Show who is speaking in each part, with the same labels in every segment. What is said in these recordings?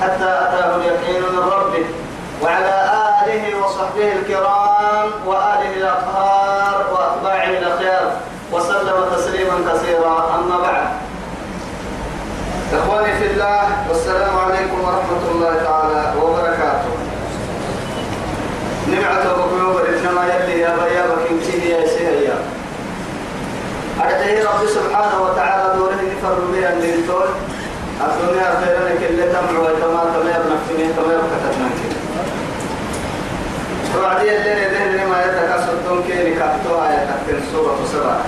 Speaker 1: حتى أتاه اليقين من ربه. وعلى آله وصحبه الكرام وآله الأطهار وأتباعه الأخيار وسلم تسليما كثيرا. أما بعد. إخواني في الله والسلام عليكم ورحمة الله تعالى وبركاته. نبعث بقلوب إنما يلي يا بيابك انتهي يا سيهيا أدعي رب سبحانه وتعالى دوره نفر بها الدكتور الدنيا خيرا كل تمع ويتما تمير نفسني تمير كتبنا وعدي اللي ذهن ما يتكسر كي نكتوها يتكتن سورة سبعة.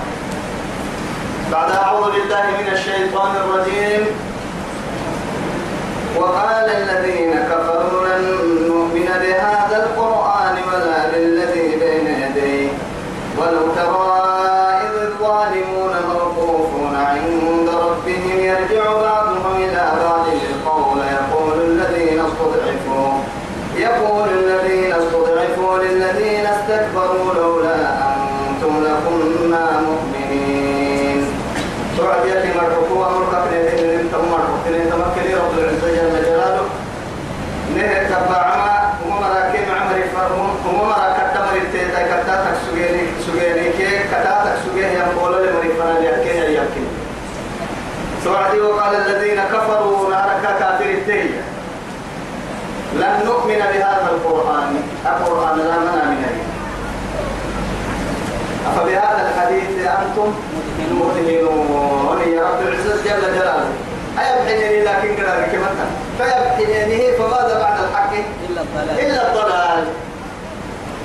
Speaker 1: بعد أعوذ بالله من الشيطان الرجيم وقال الذين كفروا لن نؤمن بهذا القرآن ولا بالذي بين يديه ولو ترى إذ الظالمون موقوفون عند ربهم يرجع بعضهم إلى بعض القول يقول الذين استضعفوا يقول الذين استضعفوا للذين استكبروا لولا أنتم لكنا مؤمنين سورة يأتي مرحوكوا أمرك كنين انت مرحوك كنين تمكني رب العزة جل جلاله نه تبعما هم مراكي معمري فرهم هم مراكا تمري تيتا كتاتك سجيني سجيني كي كتاتك سجيني يقول لمري فرنا ليكين يمكن سورة وقال الذين كفروا نارك كافر التهيئة لن نؤمن بهذا القرآن. القرآن لا منا من أفبهذا الحديث أنتم مؤمنون؟ يا رب العزة جل جلاله. أيبحنني لكن قرارك مثلا فيبحنني فماذا بعد الحق؟
Speaker 2: إلا الضلال.
Speaker 1: إلا الضلال.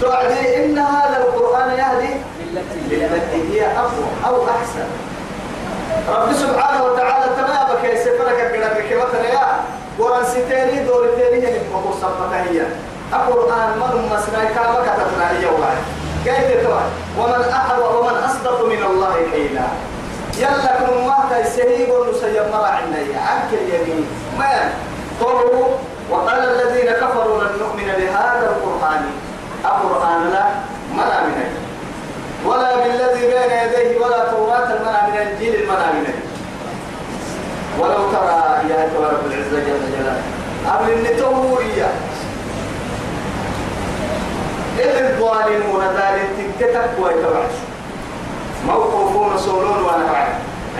Speaker 1: تعدي إن هذا القرآن يهدي
Speaker 2: بالتي
Speaker 1: للتي هي أقوى أو أحسن. رب سبحانه وتعالى تمامك يا سفرك قرارك مثلا يا. قرآن ستيني دور تيني يعني مقصر صفتها القرآن من مسنا كما كتبنا هي كيف توعد ومن أحد ومن أصدق من الله قيلا يلا كن ما تسهيب ونسيب مرا عنا عنك اليمين. ما قالوا وقال الذين كفروا لن نؤمن بهذا القرآن. القرآن لا ولا بالذي بين يديه ولا توراة المنع من الجيل المنع من ولو ترى يا رب العزة جل جلاله النتوه إياه إذ الظالمون ذلك تكتك ويتبعش موقوفون صولون ونفع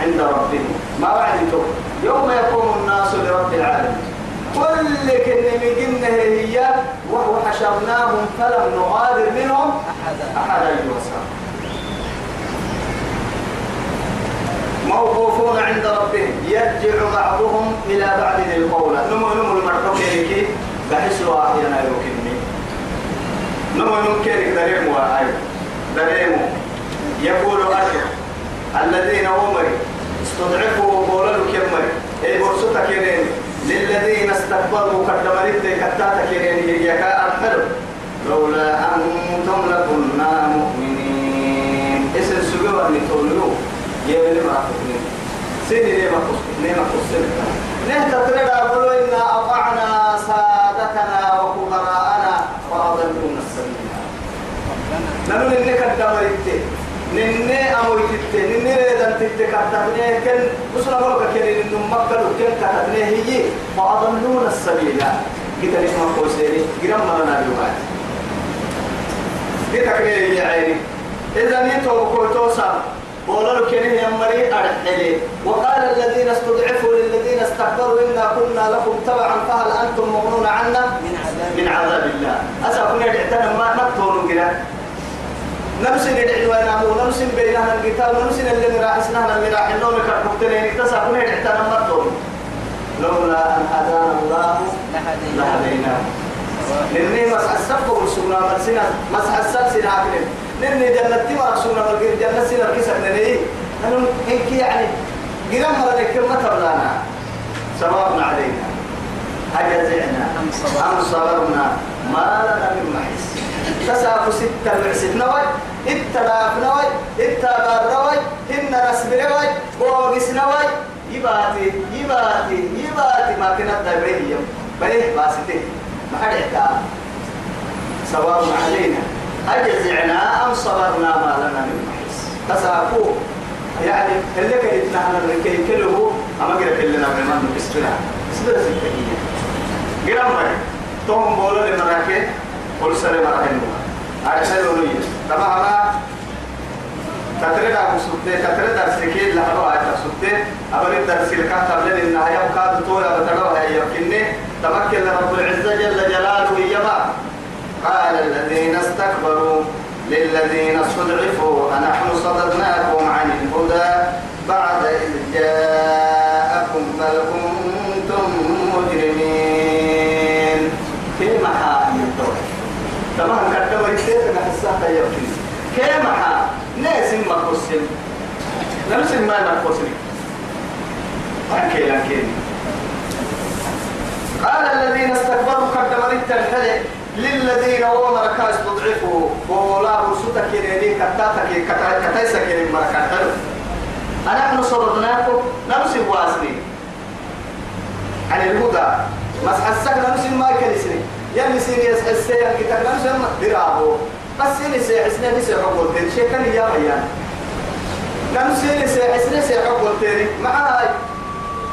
Speaker 1: عند ربهم. ما بعدتم يوم يقوم الناس لرب العالمين. كل كن من هي وهو حشرناهم فلم نغادر منهم
Speaker 2: أحدا
Speaker 1: أحدا يوسع موقوفون عند ربهم. يرجع بعضهم إلى بعض القول نمو نمو المرحوم كي بحسوا أحيانا يوكلني نمو نمو كي دريم وآي دريم يقول أشر الذين أمري استضعفوا وقولوا كمري إيه برسوتا كيرين للذين استكبروا كدمرت كتاتا كيرين يكا أرحلوا لولا أنتم لكنا مؤمنين. اسم سجوا اللي تقولوا يا ما أخذني سيدي ليه ما أخذني ما أخذني نهتا تريد أقول إنا أطعنا سادتنا وكبراءنا وأضلونا السبيل. نحن ننك الدمرت نني أمويتت نني ريدان تتكتبني كن بسنا مرة كريم إنه مكة كن كتبني هي. وأضلونا السبيل. قلت لك ما قوسيني قرم مرنا بيوهاي قلت لك يا عيني. إذا نيتو كوتوسا. قولوا كنه يمري أرحلي وقال الذين استضعفوا للذين استكبروا إنا كنا لكم تبعا فهل أنتم مغنون عنا؟
Speaker 2: من عذاب
Speaker 1: الله. أسا كنا نعتنا ما نقتلوا كده. نمسن يدعي وأنا مو نمسن بيننا القتال نمسن اللي راح اسنانا اللي راح النوم كربتين اكتسب نهر احتنا مرتون لولا أن هدانا الله لهديناه. لأني مسح ورسولنا مرسنا مسح السبب سنعقل لأني جنتي ورسولنا مرقل جنة سنة ركسة نلي أنا هيك يعني قرام مرة كلمة تبلانا سواء علينا. أجزعنا أم صبرنا. ما لنا من محيص. تساق ستة بعسد نوي اتلاف نوي اتبار نوي هن رسم نوي بوغس نوي يباتي يباتي يباتي. ما كنا دبريه بيه باسته ما حد سواء علينا. أجزعنا أم صبرنا ما لنا من محيص؟ تساقوا يعني اللي كان نحن الركي كله أما قرأ كلنا من من بسبنا بسبنا سكتية قرأ مرة. توم بولا لمراكي قل سلم رحمه على حلو نية طبعا تتريد أبو سبتة تتريد درسكي لحظة آية سبتة أبرد الكهتر لن النهاية وكاد طويلة بتروها هي يمكنني تمكن رب العزة جل جلاله يما قال الذين استكبروا للذين استضعفوا أنحن صددناكم عن الهدى بعد إذ جاءكم بل كنتم مجرمين. كيف حال تمام كتبوا يصير نحسها يمكن كيف حال؟ ناس ما قسم نفس ما قسم أكيد أكيد قال الذين استكبروا قدموا التنحلي للذين هو مركا استضعفوا ولا برسوتك يلي كتاتك كتايسك يلي مركا حلو. أنا صددناكم نمسي واسني عن الهدى. مسح السكن نمسي ما كنسني يلي سيني السيان كتاب نمسي درابو. بس سيني سيحسني نسي حقول تاني شيء كان يا ميان. نمسي سيحسني سي حقول تاني معاي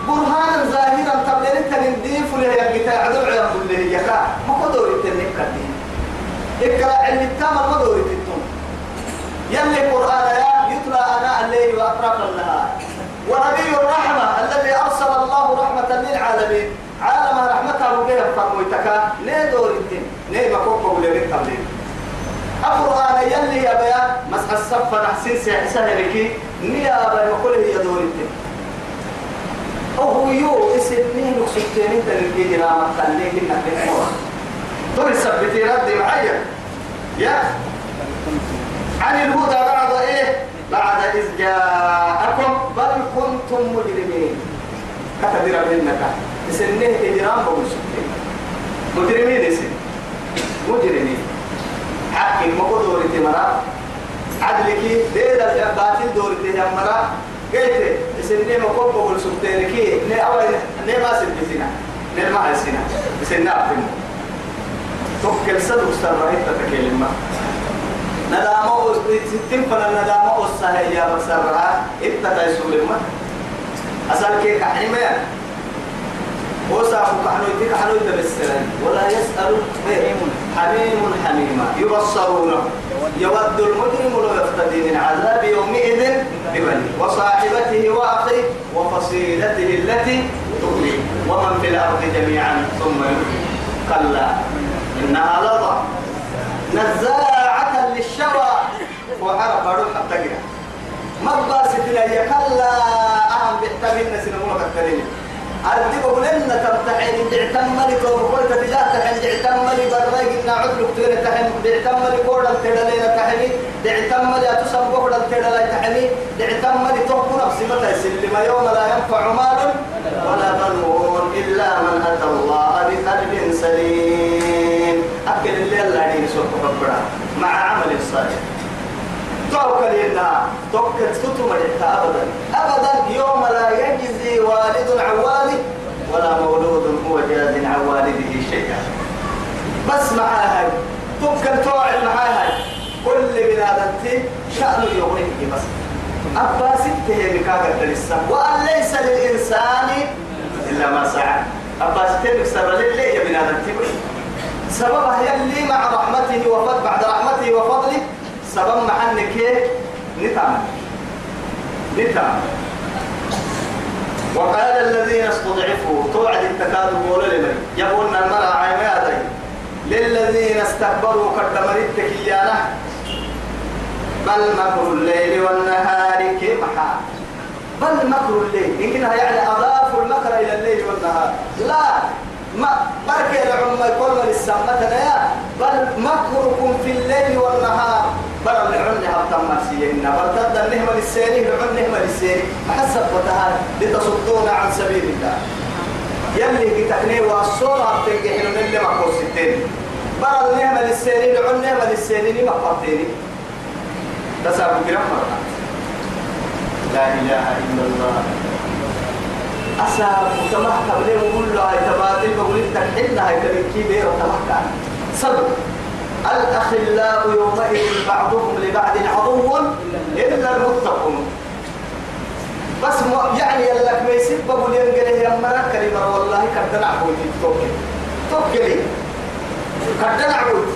Speaker 1: برهانا ظاهرا تبلين له يا بتاع عدو له يا كا ما قدر التنين كدين اقرا علم التام ما دور التون يلي قران يا يتلى أنا الليل وأطراف النهار. ونبي الرحمه الذي أرسل الله رحمة للعالمين عالم رحمته بها فرميتك ليه دور التين ليه ما كوكو ولا التبلين القرآن يلي يا بيا مسح الصف نحسين سهلكي نيا بيا كل هي دور هو يو اسمين وسكتين اللي جرامة خليك انك تحمر دول سبتي رد معين يا عن الهدى بعد إيه بعد إذ جاءكم بل كنتم مجرمين. كتبر منك اسنه اجرام بقول سكتين مجرمين اسم مجرمين. حقي مقدور تمرا عدلك دير باطل دور تمرا قلت سنة مكوب بقول سبتين كي نه أول نه ما سبتينا نه ما هسينا سنة أفهم توكل صدق سرعة تتكلم ندامة ستين فلا ندامة أصها يا بسرعة إتتا يسول ما. أصل كي كحيمة وصاحب كحنو يتك حنو يتبسرن ولا يسأل حميم حميما يبصرونه يود المجرم لو يفتدي من عذاب يومئذ ببني وصاحبته وأخيه وفصيلته التي تؤوي ومن في الأرض جميعا ثم يؤوي كلا إنها لظى نزاعة للشوى. وعرف روح حتى ما باسط لي كلا. أهم بيحتملنا سنمونا كالترين أردي بقولنا تمتحن تعتم ملك وبقول تجاه تحن تعتم ملك برغي إن عدل كتير تحن تعتم ملك كورا تدلي تحني تعتم ملك أتصم كورا تدلي تحني تعتم ملك تحكم نفسي متى يسلم يوم لا ينفع مال ولا بنون إلا من أتى الله بقلب سليم. أكل الليل الذي سوف مع عمل صالح. توكل لنا توكل تتم أبدا. أبدا يوم لا يجزي والد عن والد ولا مولود هو جاز عن والده شيئا بس معاها توكل توعد معاها كل بلادتي شأن يغنيه بس أباس لسه وأن ليس للإنسان إلا ما سعى. أباس التهي بكسر لله يا بلادتي سببها يلي مع رحمته وفضل بعد رحمته وفضله سبب محنك نتعم نتعم وقال الذين استضعفوا توعد التكاد بول لمن؟ يقولون المرأة عيمادي للذين استكبروا قدمرت كيانا. بل مكر الليل والنهار كيف حال بل مكر الليل؟ يمكنها يعني أضافوا المكر إلى الليل والنهار. لا. ما بركة العمى كل للسمة يا. بل مكركم في الليل والنهار. بل العن هبطا مرسيين بل تد النهمة للسيري العن نهمة للسيري حسب وتهان لتصدون عن سبيل الله. يلي كتكني والصورة بتنجحين من اللي مقصود ستين. بل النهمة للسيري العن نهمة للسيري ما قبطيني تسابق كلام مرة. لا إله إلا الله. أساب وتمح قبله وقول له هاي تبادل بقول لك حنا هاي تبكي بيه وتمح كان صبر الأخلاء يومئذ بعضهم لبعض عدو إلا المتقون. بس يعني لك ما يسيب بقول ينقله يا مرا؟ كلمة والله كردنا عبود توكل. توكلي كردنا عبود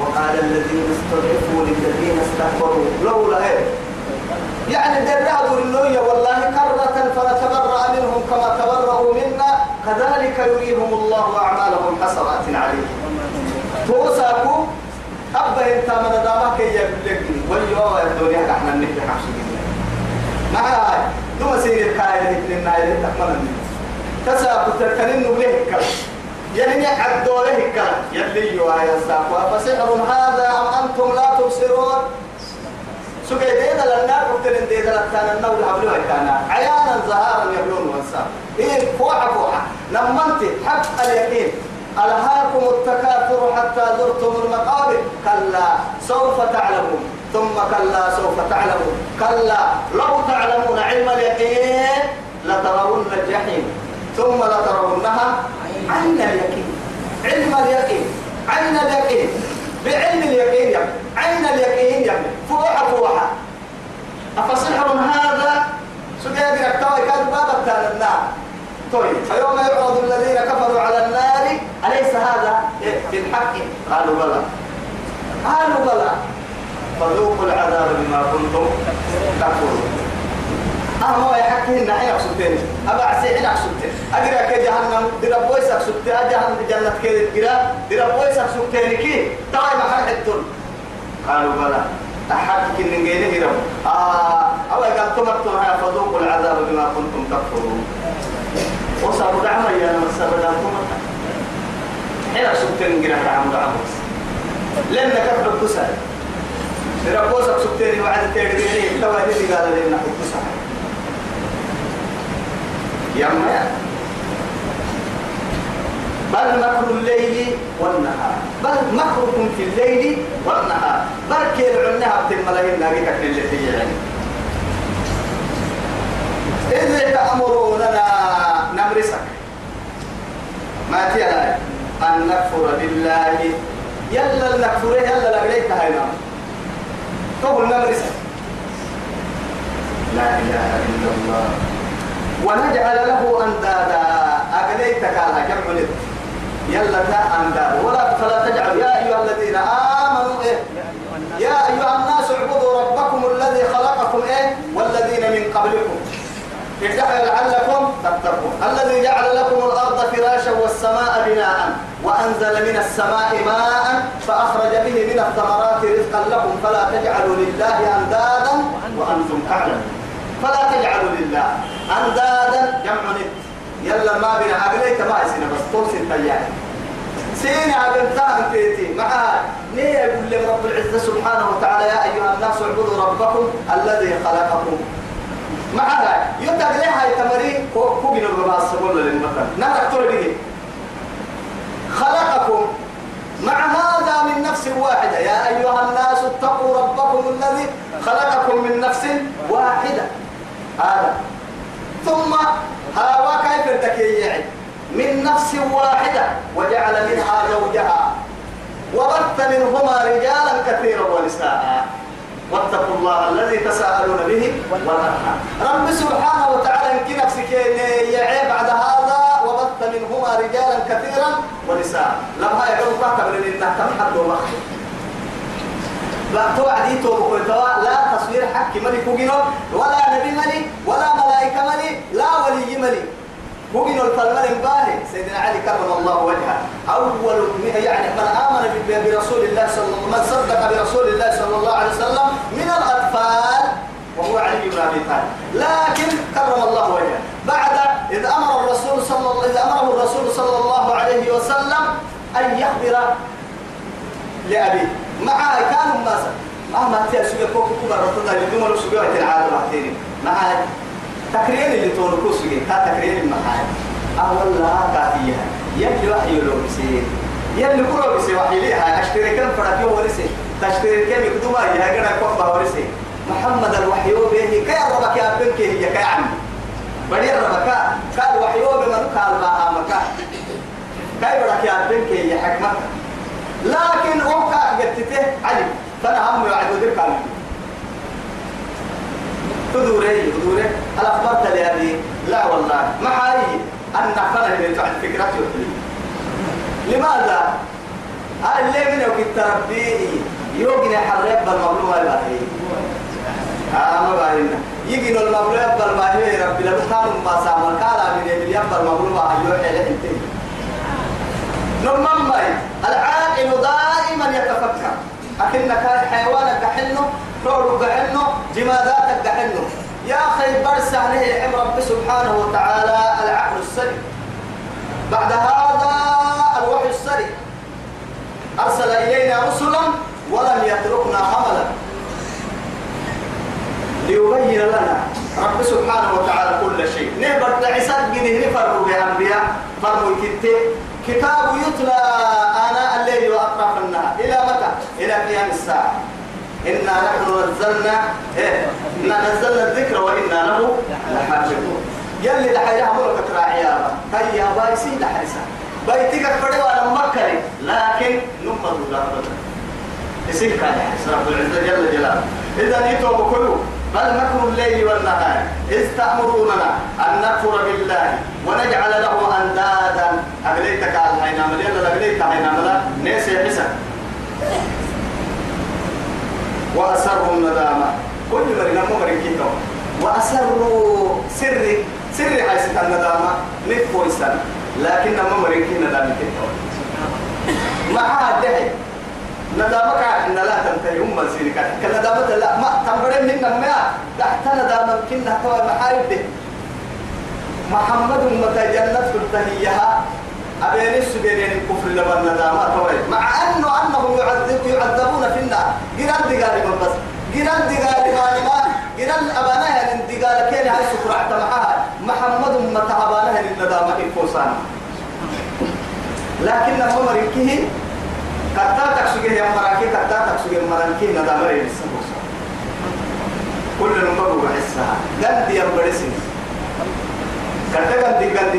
Speaker 1: وقال الذين استضعفوا للذين استكبروا لولا إيه؟ يعني درعوا النوية والله كرة فنتبرأ منهم كما تبرأوا منا كذلك يريهم الله أعمالهم حسرات عليهم توساكو أبا انت من دامك يبلغني واليوم الدنيا إحنا نحكي حفصي مع هاي دوما سير الكائن اثنين نايل تكمل تساكو تركنين نبلغك يعني عدوا له الكلام يلي يا ساقوا فسحر هذا أم أنتم لا تبصرون سكي ديدا لنا قلتلن ديدا لكان النول حبلوا كان عيانا زهارا يبلون وانسا إيه فوحة فوحة. لما أنت حق اليقين ألهاكم التكاثر حتى زرتم المقابر. كلا سوف تعلمون. ثم كلا سوف تعلمون. كلا لو تعلمون علم اليقين لترون الجحيم. ثم لترونها عين اليقين. علم اليقين. عين اليقين. بعلم اليقين يعني عين اليقين يعني. فوحة فوحة أفسحر هذا؟ سجاد ركتوي كان كان النار. طيب فيوم يعرض الذين كفروا على النار أليس هذا؟ بالحق قالوا بلى. قالوا بلى. فذوقوا العذاب بما كنتم تكفرون. أهو يا حكي إن حين أقصدتين عسي حين أقصدتين أقرأ كي جهنم درب بويس أقصدتين أجهنم جنة كي درب بويس أقصدتين كي ما حد حدون قالوا بلى. أحد كن نجينه رب آه أو قال تمرتم هيا فذوقوا العذاب بما كنتم تكفرون. وصاروا دعما يا نمس بدل تمرت حين أقصدتين قرأ دعم دعم لأن كفر الكسر درب بويس أقصدتين وعد تيريني تواي دي قال لنا الكسر يما بل مكر الليل والنهار. بل مكركم في الليل والنهار. بل كيل عنها بتملهن ناقيك في يعني إذ تأمروننا نمرسك. ما تيلا أن نكفر بالله. يلا نكفر يلا لقليك هاي نعم. تقول نمرسك. لا إله إلا الله. ونجعل له أندادا. أغنيتك على جمع لك يلا تا أندادا ولا فلا تجعل. يا أيها الذين آمنوا إيه؟ يا أيها الناس اعبدوا ربكم الذي خلقكم إيه؟ والذين من قبلكم. لعلكم تتقون. الذي جعل لكم الأرض فراشا والسماء بناء وأنزل من السماء ماء فأخرج به من الثمرات رزقا لكم. فلا تجعلوا لله أندادا وأنتم تعلمون فلا تجعلوا لله أندادا. جمع ند يلا ما بين عقليك ما يسنا بس طول سنتيان سين عقلتها تيتي معها ليه يقول لهم رب العزة سبحانه وتعالى يا أيها الناس اعبدوا ربكم الذي خلقكم. معها يتق لها يتمري كوبين الرباس سبول للمثل نهرك تولي خلقكم. مع هذا من نفس واحدة. يا أيها الناس اتقوا ربكم الذي خلقكم من نفس واحدة. هذا. ثم من نفس واحدة وجعل منها زوجها. وبث منهما رجالا كثيرا ونساء. واتقوا الله الذي تساءلون به والأرحام. رب سبحانه وتعالى يمكن نفسك يعيب بعد هذا. وبث منهما رجالا كثيرا ونساء. لما يقول فاكر من انها كم حد ومخي لا تصوير حق ملك وجنو ولا نبي ملك ولا ملائكة ملك لا ولي ملك. وجنو الفلمل باهي سيدنا علي كرم الله وجهه. أول يعني من آمن برسول الله صلى الله من صدق برسول الله صلى الله عليه وسلم من الأطفال وهو علي بن أبي طالب. لكن كرم الله وجهه. بعد إذ أمر الرسول صلى الله إذا أمره الرسول صلى الله عليه وسلم أن يخبر لأبيه. معه كانوا الناس. مهما تيسوي فوق كبر رتنا اللي دوما لو سوي العالم هاتين معه تكرير اللي تونكو سوي كا تكرير المحاي أول لها كافية يلي وحي لو بسير يلي كله بسير وحي ليها. أشتري كم فرق يوم ورسي تشتري كم يكتبها جنا كوبا ورسي محمد الوحي به كي ربك يا بنك هي كي عمي. بدي ربك قال وحي بمن قال ما مكا كي برك يا بنك هي حكمك. لكن أوكا قلتته علي. فأنا هم يعد ودير قال تدوري تدوري. هل أخبرت لي أبي لا والله. ما حالي أن نحفظها اللي تعد فكرتي لماذا؟ هل اللي من يوكي التربي يوجد حرب بالمظلوم الباهي آه ما باهينا يجي المظلوم بالمظلوم ربي لو كانوا ما سامر كالا من يبقى المظلوم أيوه إلى نمم العاقل دائما يتفكر. أكنك حيوانك حنه روحك حنه جماداتك حنه يا أخي برسع له عم رب سبحانه وتعالى العقل السليم. بعد هذا الوحي السليم. أرسل إلينا رسلا ولم يتركنا حملا. ليبين لنا رب سبحانه وتعالى كل شيء. نهبر تعسات جده نفروا بأنبياء فرموا كتب كتاب يتلى آناء الليل وأطراف النهار. إلى متى؟ إلى قيام الساعة. إنا نحن نزلنا إيه؟ إنا نزلنا الذكر وإنا له لحافظون. يلي دحيرها ملكة راعيها هيا بايسي دحيسا بيتك فريوا على مكة. لكن نمضوا لا أبدا يصير كان رب العزة جل جلاله. إذا يتوب كله بل مكر الليل والنهار. إذ تأمروننا أن نكفر بالله ونجعل له أندادا. أغليتك على الحينام لأن أغليتك حينام نيسي حسن. وأسروا الندامة. كل مرنا ممرن كيتو وأسروا سري. سري حيث الندامة نفو إنسان لكن ممرن كيتو مع الدهي ندامك إن لا تنتهي هم سينك كندامة لا. ما تنبرين من ما تحت ندامة كنا توا محارب محمد متى جنة تنتهيها. أبين السبيلين الكفر الندامة توي. مع أنه أنهم يعذب يعذبون في النار. جيران دقال من بس. جيران دقال ما جيران أبانها من دقال كين هاي سكر معها محمد متى أبانها الندامة الفوسان لكن هم مريكيه كتا تكسوجه يا مراكي كتا تكسوجه مراكي ندامة رئيس كل نمبر بحسها قد يبرسني كتا قد قد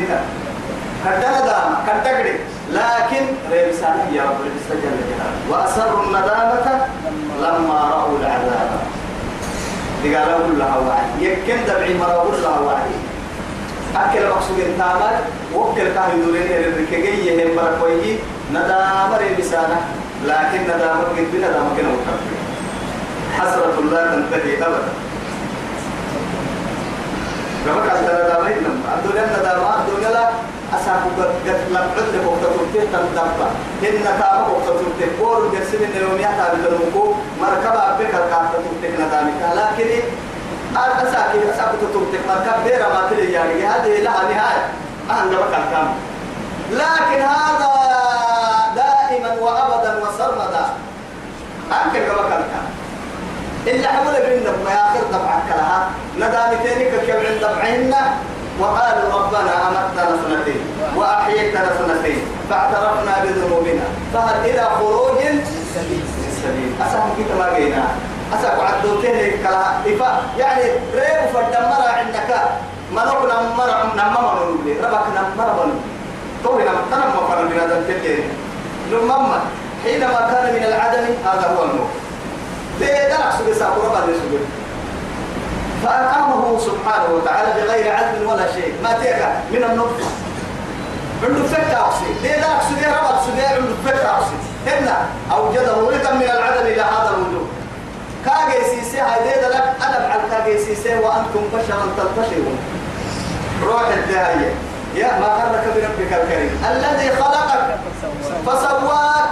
Speaker 1: كتا ندامة كتا قد لكن رئيسانه يا رب جل جلاله وأسروا الندامة لما رأوا العذاب. قالوا لها وعي يمكن دبعي مرة لها وعي أكل مقصود التامر وكل كاه يدورين الركيجي هم بركويه ندامة رئيسانه لكن ندامة قد ندامة كنا مكفر حسرة لا تنتهي أبدا. كما قال ندامة الدنيا ندامة الدنيا لا. أساق قد قد لبعد وقت ترتيه تندبا إن تام وقت ترتيه بور جرسين اليوم يحتاج لنوكو مركبة بك الكافة ترتيه ندامك. لكن أساق أساق ترتيه مركب بيرا ما تلي يعني. هذه لها نهاية. أهل بك الكامل لكن هذا دائما وابدا وسرمدا انك كما كان إلا حمل بيننا ما آخر دفعك لها ندامتين كيف عند دفعهن وقالوا ربنا أمتنا سنتين وأحييتنا سنتين فاعترفنا بذنوبنا. فهل إلى خروج سبيل أسهم كيف ما أسأل عدوتين كلا. إفا يعني ريب فدمر عندك. منوك نمر نمر نمر ربك نمر نمر طول نمر نمر بهذا الكلين لما حينما كان من العدم هذا هو الموت. بيدرك سبي ساقورا بعد سبي فأقامه سبحانه وتعالى بغير عدل ولا شيء. ما تيكا؟ من النطفة. عنده فكة أقصي ليه لا أقصي ربط سبي عنده فكة أقصي هنا أوجده ولدا من العدم إلى هذا الوجود. كاجي سيسي هاي لك أنا بعد كاجي سيسي وأنتم بشرا تنتشرون روح الدهية يا ما غرك بربك الكريم. الذي خلقك فسواك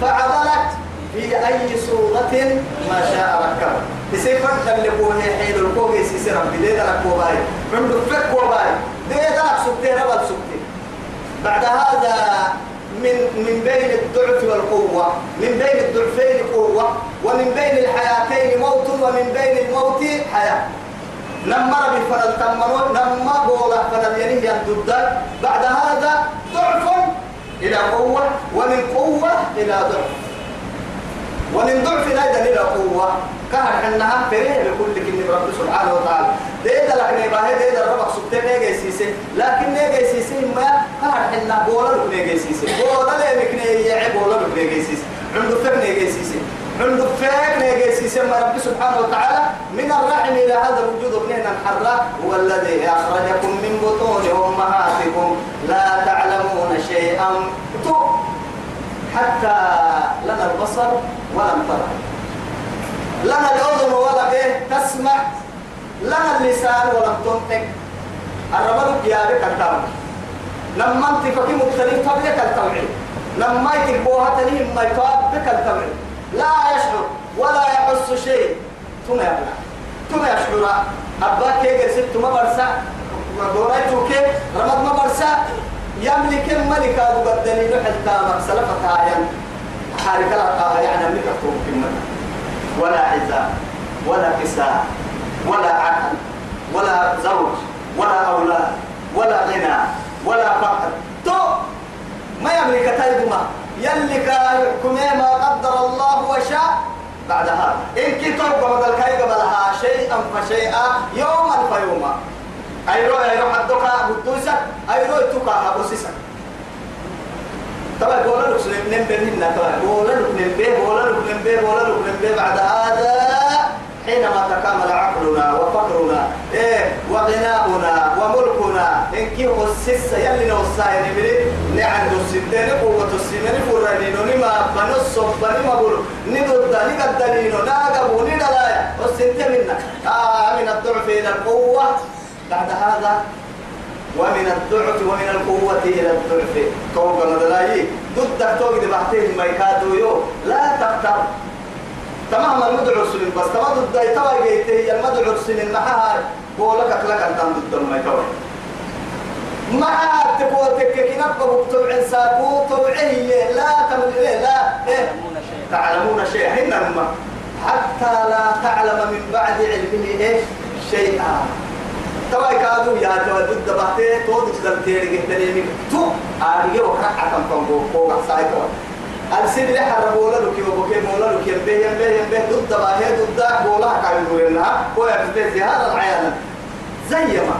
Speaker 1: فعدلك في أي صورة ما شاء ركب تسيفر تلقوه حين الكوغ يسيسي ربي. دي دلك وباي. من دفك وباي. دي دلك سكتين ربل سكتين بعد هذا من من بين الضعف والقوة. من بين الضعفين قوة ومن بين الحياتين موت ومن بين الموت حياة. نمر بفنل تمرون نما بولا فنل ينهي الددان بعد هذا ضعف إلى قوة ومن قوة إلى ضعف. ومن ضعف أيضا إلى قوة كهر حنها فريه بكل كلمة رب سبحانه وتعالى. ديدا لك نيباه ديدا ربك نيجي سيسي. لكن نيجي سيسي ما كهر حنها بولا نيجي سيسي. بولا لك نيجي بولا نيجي سيسي. عنده فك نيجي سيسي. عنده فك نيجي سيسي. ما رب سبحانه وتعالى من الرحم إلى هذا الوجود ابننا الحراء هو الذي أخرجكم من بطون أمهاتكم لا تعلمون شيئا. حتى لنا البصر ولم ترى لنا الأذن ولا به تسمع. لنا اللسان ولم تنطق. الرمل يا بك التوعي لما أنت فكي مختلف طبيعك التوعي لما يتبوها تنين ما بك التوعي لا يشعر ولا يحس شيء. ثم يبلع ثم يشعر أباك يجلس ثم برسا. دوريتو كيف رمض ما برسا. يملك الملك أبو بدني نحل تامك سلفة آيان حارك لها يعني أكتب كلمة ولا عزاء ولا كساء ولا عقل ولا زوج ولا أولاد ولا غنى ولا فقر. تو! ما يملك تايبما يلك يحكم ما قدر الله وشاء. بعد هذا. إن كنت بدل كاي قبلها شيئا فشيئا يوما فيوما. أيرو أيرو حدك بدوسك أيرو تكا أبوسسك طبعا بولا لك نم بيننا طبعا. بولا لك نم بيه بولا لك نم بيه بولا لك نم بيه بعد هذا حينما تكامل عقلنا وفقرنا إيه وغناؤنا وملكنا إن كي خصص يلي نوصاين بلي نعم السدين قوة السمين فرانين نما بنص بنما بلو ندد نقدنين ناقبو ندلايا والسنتين منا. آه من الضعف إلى القوة. بعد هذا ومن الضعف ومن القوة إلى الضعف. توقع مدلاي ضدك توقع بحتين ما يكادوا يو. لا تقتر. تمام المدعو سنين بس تمام ضد توا جيته. المدعو سنين معها بقولك أكلك أنت ضد ما يكوي مع تقول تككينا بقول ساكو. تبعيه لا تمل لا. إيه. تعلمون شيء هنا حتى لا تعلم من بعد علمه إيه؟ شيئا. توا كادو يا توا ضد بحتة تو تقدر تيري تاني تو آريه وكرا عتم تنبو فوق سايكو ألسيد اللي حربولا لك وبكي مولا لك ينبه ينبه ينبه ضد باهي ضد بولا كان يقول لها هو يفتز هذا العيان زي ما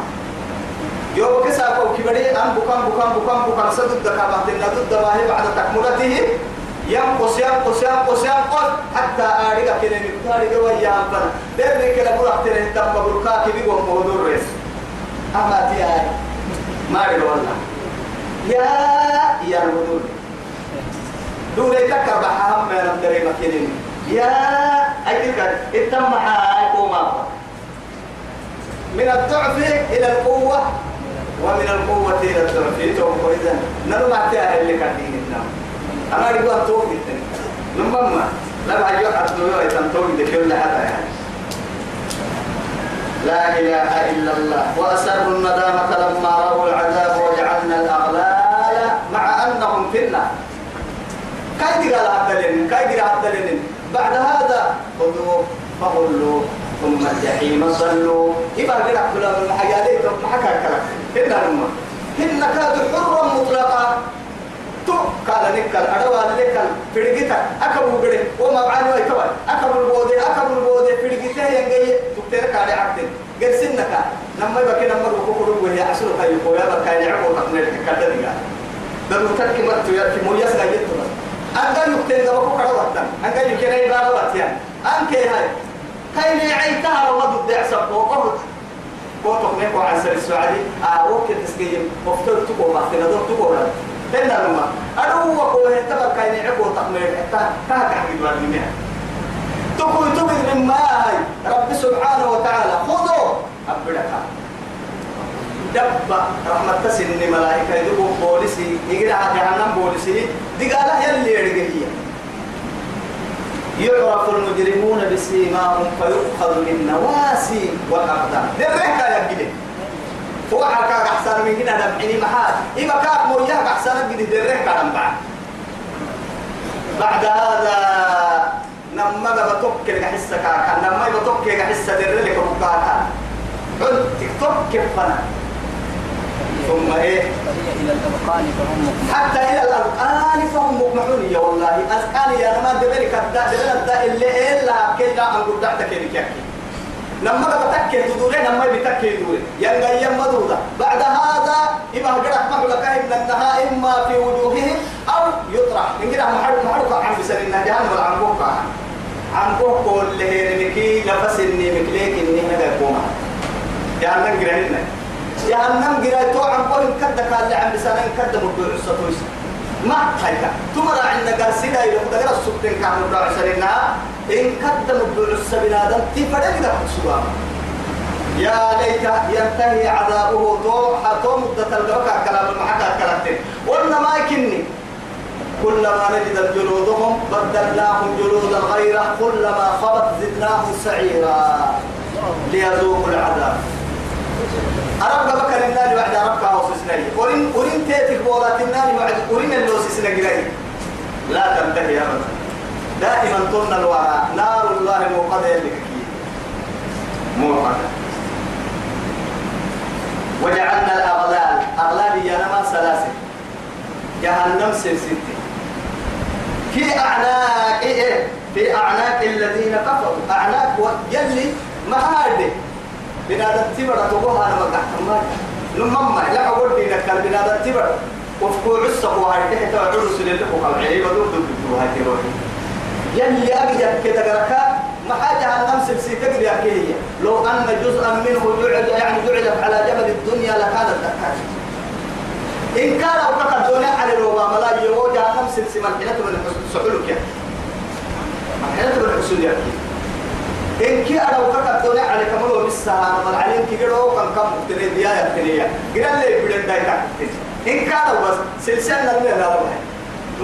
Speaker 1: يوم كسا فوق كبري أم بكم بكم بكم بكم. سدد كابتنا ضد باهي بعد تكملته. ينقص ينقص ينقص ينقص. حتى أريد كده مقدار جوا يا أبنا ده أحترم تام بقولك كذي بقول موضوع رئيس أما تيا ما أريد والله. يا يا الموضوع دون يتكر بحهم من الدري مكينين. يا أيك التم حاكوما من الضعف إلى القوة ومن القوة إلى الضعف. توم إذا نلو ما تيا اللي كان ديننا أنا أريد أن توقف. لما لا بعد يوم أتنوي ويتنتوي دكيول لحتى يعني. لا إله إلا الله. وأسروا الندامة لما رأوا العذاب وجعلنا الأغلال مع أنهم في النار. كاي قال عبدالين كاي قال عبدالين بعد هذا خذوه فغلوا ثم الجحيم صلوا عبد الله بن حيالي ما حكى كلام هن هم. هن كاد حرا مطلقا. تو قال نكال أدوى نكال فرقتا أكبر بڑے وما بعاني ويكوى أكبر بودي أكبر بودي فرقتا ينجي تكتير كالي عبدين. قال سنك. لما يبقى كنا مرة كوكو وهي عسلو كاي يقول يا بكاي يعقو تقنير كالدنيا بل مترك مرتو يأتي مويس لا يتبس أنت يكتن دبكو كروتا أنت يكتن أي بارو يعني أنك هاي. كاي نعيتها والله ضد عصب. وقهد كوتو نيكو عن سر السعودي. آه وكي تسكيم. مفتر تكو دور تكو رد هنا لما أدو وقوه تبقى كاي نعيكو تقمير. حتى كاك حقيد والمنها تكو تبذ من ما هاي رب سبحانه وتعالى خذوا أبدك. دب رحمة تسن ملائكة. يدقوا بوليسي. يقرأ جهنم بوليسي. دي قال يلي يرقى يعرف المجرمون بسيماهم فيؤخذ بالنواسي والأقدام. درك يا بني هو حكا أحسن من هنا دمحني محال إما كاك موياك أحسن من درك على بعد. بعد هذا نما بتوك لك حسة كاكا نما بتوك لك حسة درك بكاكا قلت كيف فنا. ثم
Speaker 3: إيه؟ مقمحون
Speaker 1: حتى إلى الارقان فهم مقنعون يا والله أذقان يا ما دبرك الدا دبر الدا اللي إلا كيدا ان قدعتك كيك لما بتكي تدوري لما بتكي تدوري ينقى يمدودا بعد هذا إما هجرت محلك إن النها إما في وجوههم أو يطرح. إن كده محل محل عن بسر إن جهنم عن بوكا عن بوكا اللي هي نمكي نفس إني مكليك إني هذا يقوم جهنم جرهنا جهنم جرهنا تو عن بوكا كده كان اللي عن بسر إن مدور ستويس ما هيك عندنا قرسيدا إلى قدر السبتين كانوا راعي سرنا إن قدم الدعوس بنادم تفرق لك سبحان يا ليت ينتهي عذابه حتى مدة الجوكا كلام المحكى كلامتين. قلنا ما يكني. كلما نجد جلودهم بدلناهم جلودا غيره. كلما خبت زدناهم سعيرا. ليذوقوا العذاب. أرب بكر النار بعد سنري ورين ورين تيتك بولات النار بعد ورين اللوس سنري لا تنتهي أبدا. دائما طن الوراء نار الله موقدة لك موقدة. وجعلنا الأغلال. أغلال يا نما سلاسل. جهنم سلسلتي في أعناق إيه؟ في أعناق الذين كفروا. أعناق يلي مهاد بنادم تبرا تقوها أنا ما لما لا أقول دينك كان بنادم تبرا وفقوا عصق وهاي تحت عرس لله وقال عيب دور دور هاي تروحي يلي أجد كده قركا ما حاجة عن نفس السيتك يا كيه لو أن جزءا منه جعل يعني جعل على جبل الدنيا لكانت دكاش إن كان أوقات الدنيا على الوبا ملا يوجع نفس السماء حينة من سحولك يا حينة من حسول يا إن كي أنا وقت الدنيا على كمل وبسها من عليهم كي قالوا كم كم تري ديا يا تري قال لي بدن دايتا إن كان بس سلسلة لا لا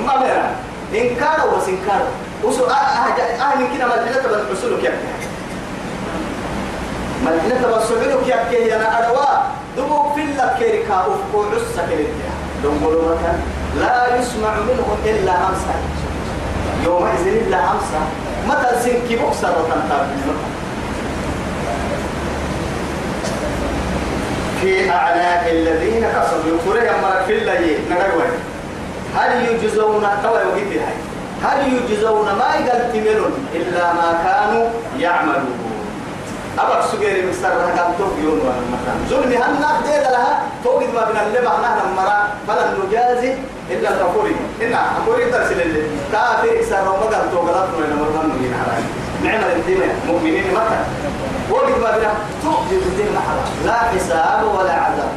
Speaker 1: ما بينا إن كان بس إن كان وسو أهل كنا مدينة بن حسولك يا مدينة بن حسولك يا كي أنا أدوا دبو في الله كيركا أفكو عسى كيركا. مثلا لا يسمع منهم إلا همسا يومئذ إلا همسا متى سنكي بكسر وتنتاب في أعناق الذين كسبوا. يقول يا في الله نقول هل يجزون؟ توا يوجد هاي. هل يجزون ما يقدمون إلا ما كانوا يعملون؟ أبغى سجيري مستر كان توك يوم ولا مكان ظلم هنا دير لها توجد ما بين اللي بعنا نمرة فلن نجازي إلا الغفوري هنا غفوري ترسل اللي كافر إسر توك لا تقول إنما من نجين حرام. نعمل الدين مؤمنين متى؟ وجد ما بين توجد الدين حرام. لا حساب ولا عذاب.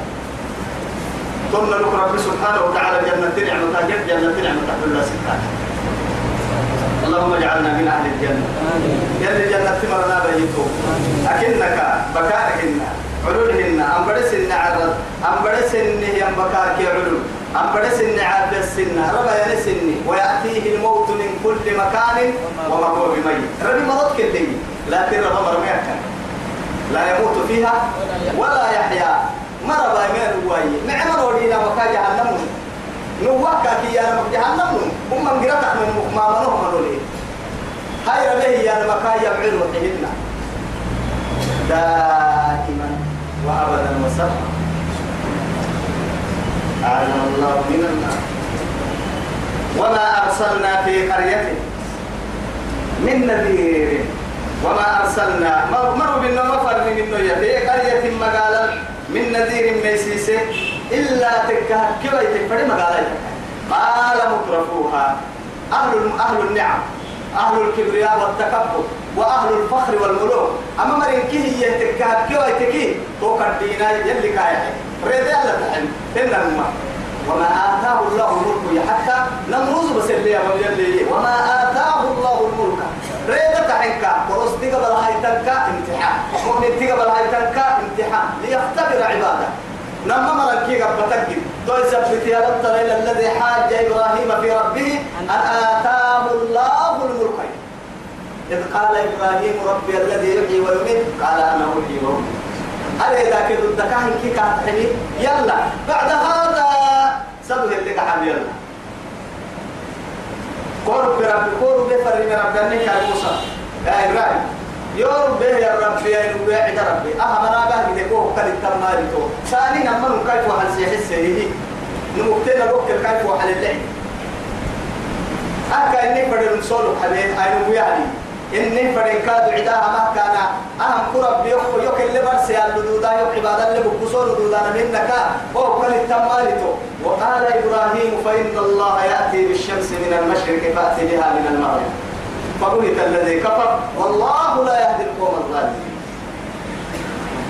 Speaker 1: ثم لك رب سبحانه وتعالى جنة نعمة جد جنة نعمة الله سبحانه اللهم اجعلنا من أهل الجنة. يلي الجنه تمرنا بيتو. أكنك بكارهن علولهن أم بدسن عرض أم بدسن يم بكاك علول ام بدسن عاد السن ربا ينسن ويأتيه الموت من كل مكان وما هو بميت. ربي مرض كله لكن ربا مرميك لا يموت فيها ولا يحيا. مرضى من روايه معمر ودينا مكا جهنم. نوكا كي يا نمك جهنم. هم من قرأت من ما منهم من ولي هاي ربه يا نمك يبعد وحيدنا دائما وأبدا وسرا أعلم الله من النار وما أرسلنا في قرية من نذير. وما أرسلنا مروا بنا مفر من النية في قرية مقالا من نذير ميسيسي إلا تكه كيف يتفرد مقالا قال مترفوها. أهل أهل النعم أهل الكبرياء والتكبر وأهل الفخر والملوك. أما مرين كي هي تكه كيف يتكي توقع الدينا يلي كايا ريد يلا تحن إن الماء وما آتاه الله الملك حتى نمروز بس اللي يلي وما آتاه الله الملك ريد تحنك ورس تقبل هاي تنكا امتحان مؤمن تقبل هاي تنكا امتحان ليختبر عباده نما مركي قبتك تو يثبت يا رب ترى الذي حاج إبراهيم في ربه أن آتاه الله الملك إذ قال إبراهيم ربي الذي يحيي ويميت. قال أنا أحيي وأميت. هل إذا كنت الدكاهن كي كاتحني يلا بعد هذا سبه اللي قحم يلا. قرب برب قرب بفر من ربنا يا موسى. يا إبراهيم يوم به يا رب يا نبي عند ربي. أهم أنا بقى كده كوه كل التماري تو. ثاني نمن كيف وحل سيحس هي نمكتنا بوك كيف وحل اللعب أكا إني بدل نسولو حبيب أي نبي إني بدل كادو عداها ما كان. أهم كرب بيوك يوك اللي برسي اللدودا يوك عبادة اللي بقصور لدودا منك. هو كل التماري تو وقال إبراهيم فإن الله يأتي بالشمس من المشرق فأتي بها من المغرب. فبهت الذي كفر. والله لا يهدي القوم الظالمين.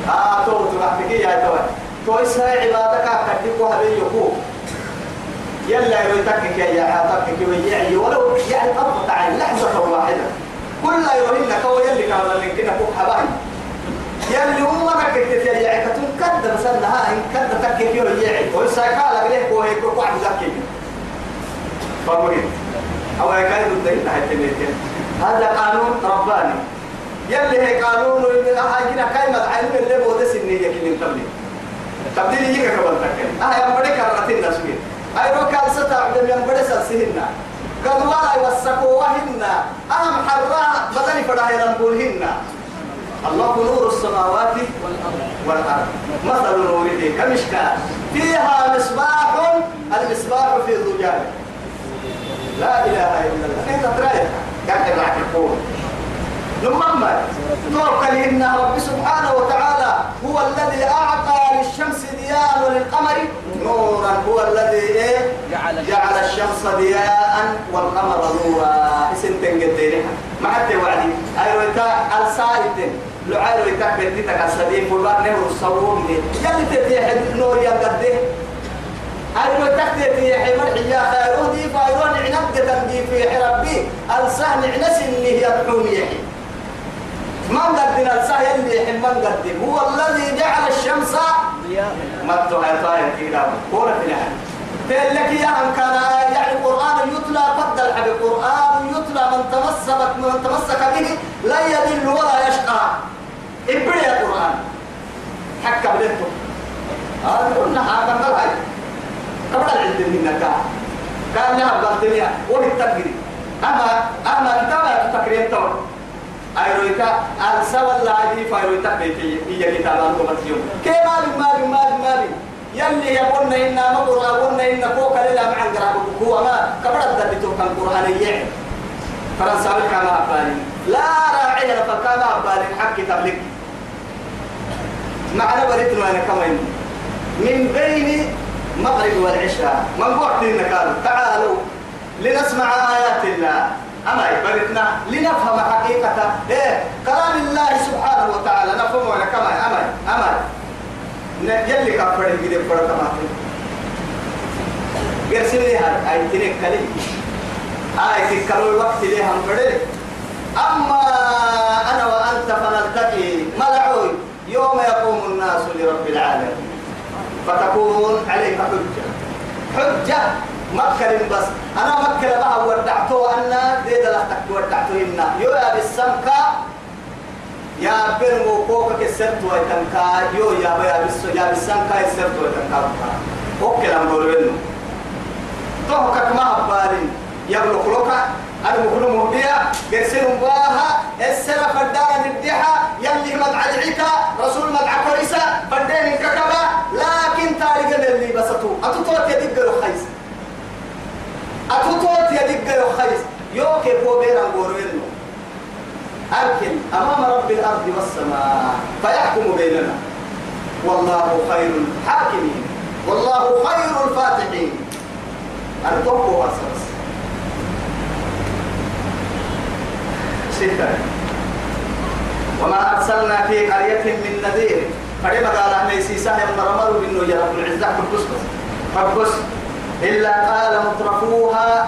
Speaker 1: آه تو بحكي يا تو. تو إسها عبادك كتبوا هذي يكو. يلا يتكك يا حاتك ويعني ولو يعني طبق عن لحظة واحدة كل يومين كو يلي كان من كنا فوق حباي يلي هم ما كنت يعني كتون كد بس انها ان وإسها قال لك هو هيك واحد ذكي فبهت أو يكاد الدين حتى هذا قانون رباني. يلي هي قانون إن أحاجنا كلمة علم اللي بود سنية كلمة تبلي تبلي يجيك كبر تكلم أه يا بدي كرتين نسوي أي رو كان ستا عبد من بدي سلسهنا قد ولا يوسكوا وهن أهم حرا بدني فدا ينبولهن الله نور السماوات والأرض. مثل نوره كمشكاة. فيها مصباح المصباح في زجاجه لا إله إلا الله. أنت ترايك كان يبعك القول لما توكل إن رب سبحانه وتعالى هو الذي أعطى للشمس ضياء وللقمر نورا. هو الذي إيه؟
Speaker 3: جعل
Speaker 1: الشمس ضياء والقمر نورا. اسم تنقدينها ما حتى وعدي أيوة السائد لعايرو يتاك بيتك السبيل فلان نهر الصوم يلي تتيح النور ينقده أنا تكتي في حمر حيا خيرو دي فايرون عنب تنبي في حربي السهل عنس اللي يدعون يحي من قدنا السهل اللي من قدم هو الذي جعل الشمس ما تطلع طاير كده. كورة في الحال قال لك يا أم كان يعني القرآن يتلى حب القرآن يتلى من تمسك من تمسك به لا يضل ولا ابري القرآن حكى بلنتو هذا قلنا هذا قال قبل العلم منك كان. لها بغتنيا وبالتقري أما أما أنت ما تفكرين تور أيرويتا أنسى ولا عدي فأيرويتا بيتي هي كتاب أنكم اليوم كيف مالي مالي مالي مالي يلي يقولنا إنا ما قرأ قلنا إن فوق للا مع القرآن هو ما قبل الدبتو كان قرآن يعي. فرنساوي كما أبالي لا راعي فكما أبالي حق تبليك معنا بريتنا أنا كمان. من بين المغرب والعشاء. من بعد قالوا. تعالوا لنسمع آيات الله. أما برتنا لنفهم حقيقة. إيه؟ كلام الله سبحانه وتعالى. نفهم ولا كمان. أما أما يلي كفر يجي فرق ما قرسلي هاي أي تنك كلي. آية كلو وقت لي هم أما أنا وأنت فنلتقي. لرب العالمين. فتكون عليك حجة. حجة مكة بس. أنا مكة بها ودعته أن ديد لحتك ودعته إنا. يو يا بالسمكة يا بن وكوكا كسرت ويتنكا. يو يا بيا بس يا بالسمكة كسرت ويتنكا. أوكي لما بقولوا توكك ما هبالين يبلغ لك أنا بقول مهدية. قرسل باها السنة فدانا نديها يلي مدعى العيكا رسول أتوتوت يدق الخيس أتوتوت يدق الخيس يوكي فو بين أنقورينو أركن أمام رب الأرض والسماء. فيحكم بيننا. والله خير الحاكمين. والله خير الفاتحين. توقف أساس ستة وما أرسلنا في قرية من نذير. فلما قال أهل سيسا يوم رمضوا إنه يا رب العزة فبس فبس إلا قال مترفوها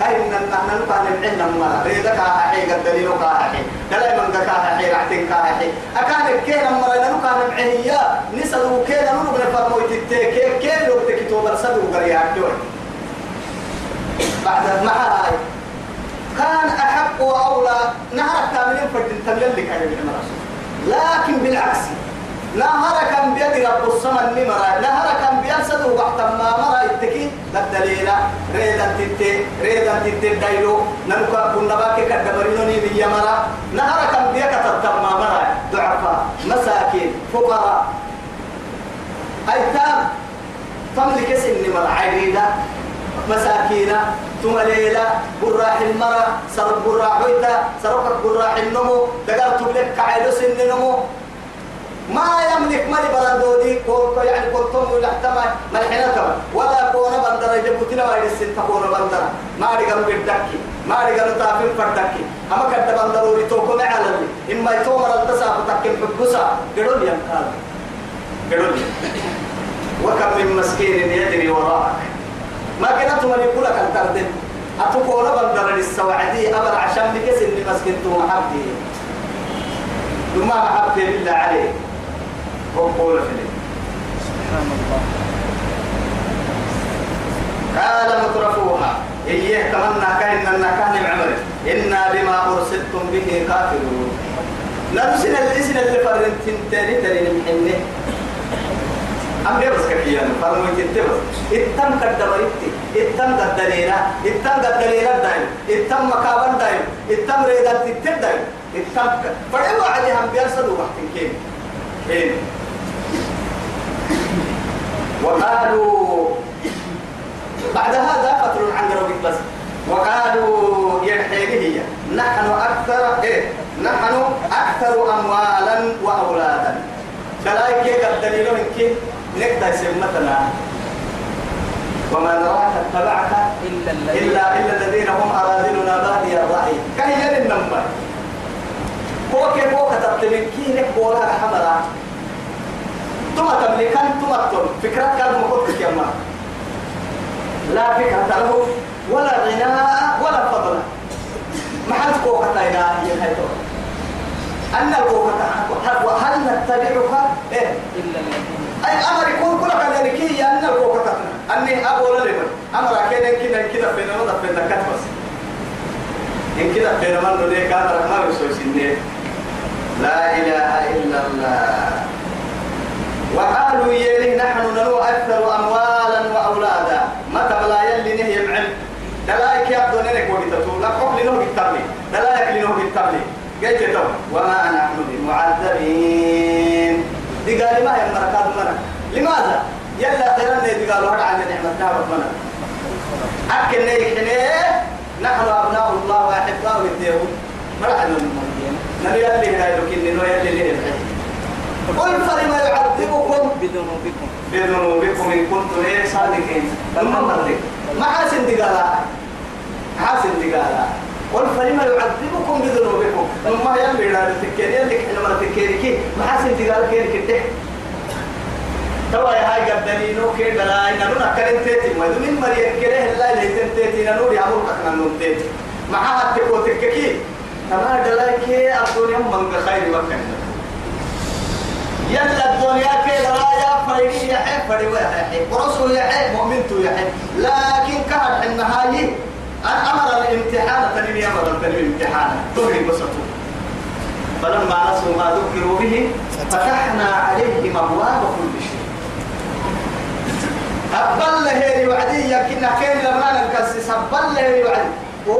Speaker 1: هاي من نحن نقال العلم مرة ريدا كاها حي قد دليل كاها حي. دلائي من كاها حي رعتين كاها حي. أكان كينا مرة نقال العليا نسلو كينا نقول فرموي تتكي كي لو تكتو برسلو قريا دول بعد ما هاي كان أحق وأولى نهر كاملين فردين تملل لك لكن بالعكس نهر كان بيد رب السماء النمرة نهر كان بيرسد وقت ما مرة التكي للدليلة ريدا تتي ريدا تتي دايلو ننكا كنا باكي كدبرينوني بيا مرة. نهر كان بيك ما مرة. ضعفاء مساكين فقراء. أيتام تملك سن مرة عريدة مساكين ثم ليلة براح المرة سرق براح ويتا سرقت براح النمو. دقرت لك كعيلو سن نمو. ما يملك مالي بلدودي كو يعني كنتم ولا احتمال ملحنتهم ولا كون بندر جبوتنا وين السن تكون بندر ما رجعوا بالدكي ما رجعوا تافين فردكي أما كنت بندر وريتوكم على اللي إما يتومر التساف تكيم حبسا قدول ينقال قدول وكم من مسكين يجري وراءك. ما كنت من يقول لك أن تردد. أتقول بندر للسوعدي أمر عشان بكسر لمسكنتو محبتي ثم محبتي بالله عليه. وقول في
Speaker 3: سبحان الله.
Speaker 1: قال مترفوها. إيه تمنى كأن النكان عمر إنا بما أرسلتم به كافرون. نرسل الإسن اللي فرنتين تاني تاني نمحنه أم بيبس كفيان فرمو يتبس إتم كدبريتي إتم قدلينا إتم قدلينا دايم. إتم مكابن دايم. إتم ريدان تتر دايم. إتم فرعوا عليهم بيرسلوا وقت كين كين وقالوا بعد هذا فتر عن ربك بس وقالوا يحيي هي نحن أكثر إيه نحن أكثر أموالا وأولادا. دلائك قد دليل منك نقدر سمتنا. وما نراك اتبعك
Speaker 3: إلا
Speaker 1: إلا إلا الذين هم أراذلنا بادي الرأي كهي النمبر هو كيف هو كتبت من كي لك بولا حمرا ثم تملكان ثم تم فكرة كان مخطط يا ما لا فكرة له ولا غناء ولا فضل ما كوكا تاينا يا هيتو أن الكوكا هل نتبعك إيه أي أمر يكون كل كذا لكي أن الكوكا أني أقول لهم أمر كذا كذا كذا في نوضة في النكات بس إن كذا في نوضة ليه كان رحمة يسوي سنة لا إله إلا الله وقالوا يلي نحن نلو أكثر أموالا وأولادا. ما تبلا يلي نهي معن دلائك يبدو نلك وقتتو. لا قبل نهو بالتبلي دلائك لنهو بالتبلي قلت تو وما نحن بمعذبين. دي قال ما هي المركات منا لماذا؟ يلا خيرنا دي قالوا هذا عن نعمة منا أكل نيك نحن أبناء الله وأحباء الديوم مرحبا نبي يلي هاي لكن نو يلي اللي قل فلما يعذبكم
Speaker 3: بذنوبكم.
Speaker 1: بذنوبكم إن كنتم إيه صادقين؟ لما مرضي ما حاسن دقالا حاسن دقالا قل فلما يعذبكم بذنوبكم. ثم يلي لا تكيري يلي حين ما تكيري كي ما حاسن دقالا كيري كده؟ توا يا هاي قدنينو كي بلا إن نونا كرين تيتي. ما دون مريم كره لا ليتن تيتي. نور يا مور كنا نور تيتي. حد تكو تككي تما دلاك الدنيا من خير مكان يلا الدنيا كده رايا فريقي يا حي فريق يا حي ورسول يا حي مؤمن يا حي. لكن كان النهاية أن أمر الامتحان تنمي أمر تنمي الامتحان. تهري بسطه فلما نسوا ما ذكروا به فتحنا عليهم أبواب كل شيء. أبل له وعدي يمكن كان لما نكسس أبل له وعدي.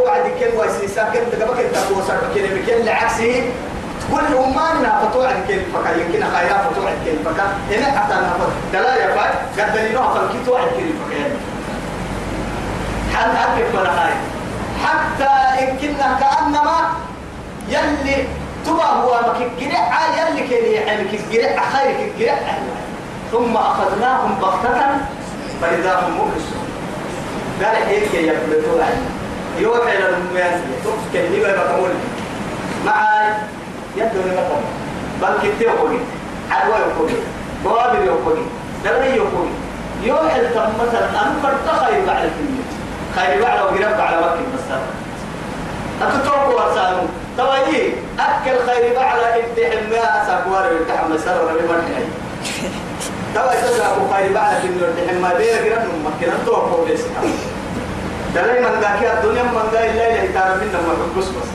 Speaker 1: بعد كل ويسيسا كل دقبك التقوى صار كل بكل عكسه كل أماننا فتوع كل فكا يمكن خيرا فتوع كل فكا هنا حتى نفر دلا يا فاي قد دليلها فالكتوع كل فكا حتى أكف ولا هاي حتى إن كنا كأنما يلي تبا هو مكجرع يلي كان يعني كجرع خير كجرع ثم أخذناهم بغتة فإذا هم مبلسون قال هيك يبلغوا عنا يوحي للمياه تفكر لي بقى تقول معاي لما تقول بل كنت يقولي حلوة يقولي بوابل يقولي دلني يقولي. يوحي مثلا أنا فرتخي بعد الدنيا خير بعد وقرب على مكة بس أتتوقع ورسانو تواجي أكل خير بعد ابتحم ما ساكوار ابتحم مسار ربي مرحي توا يتساقوا خير بعد في النور ابتحم ما بيرا قرب مكة نتوقع بس دلائي من ذاك الدنيا من ذا إلا إله تعالى منا ما حبس بس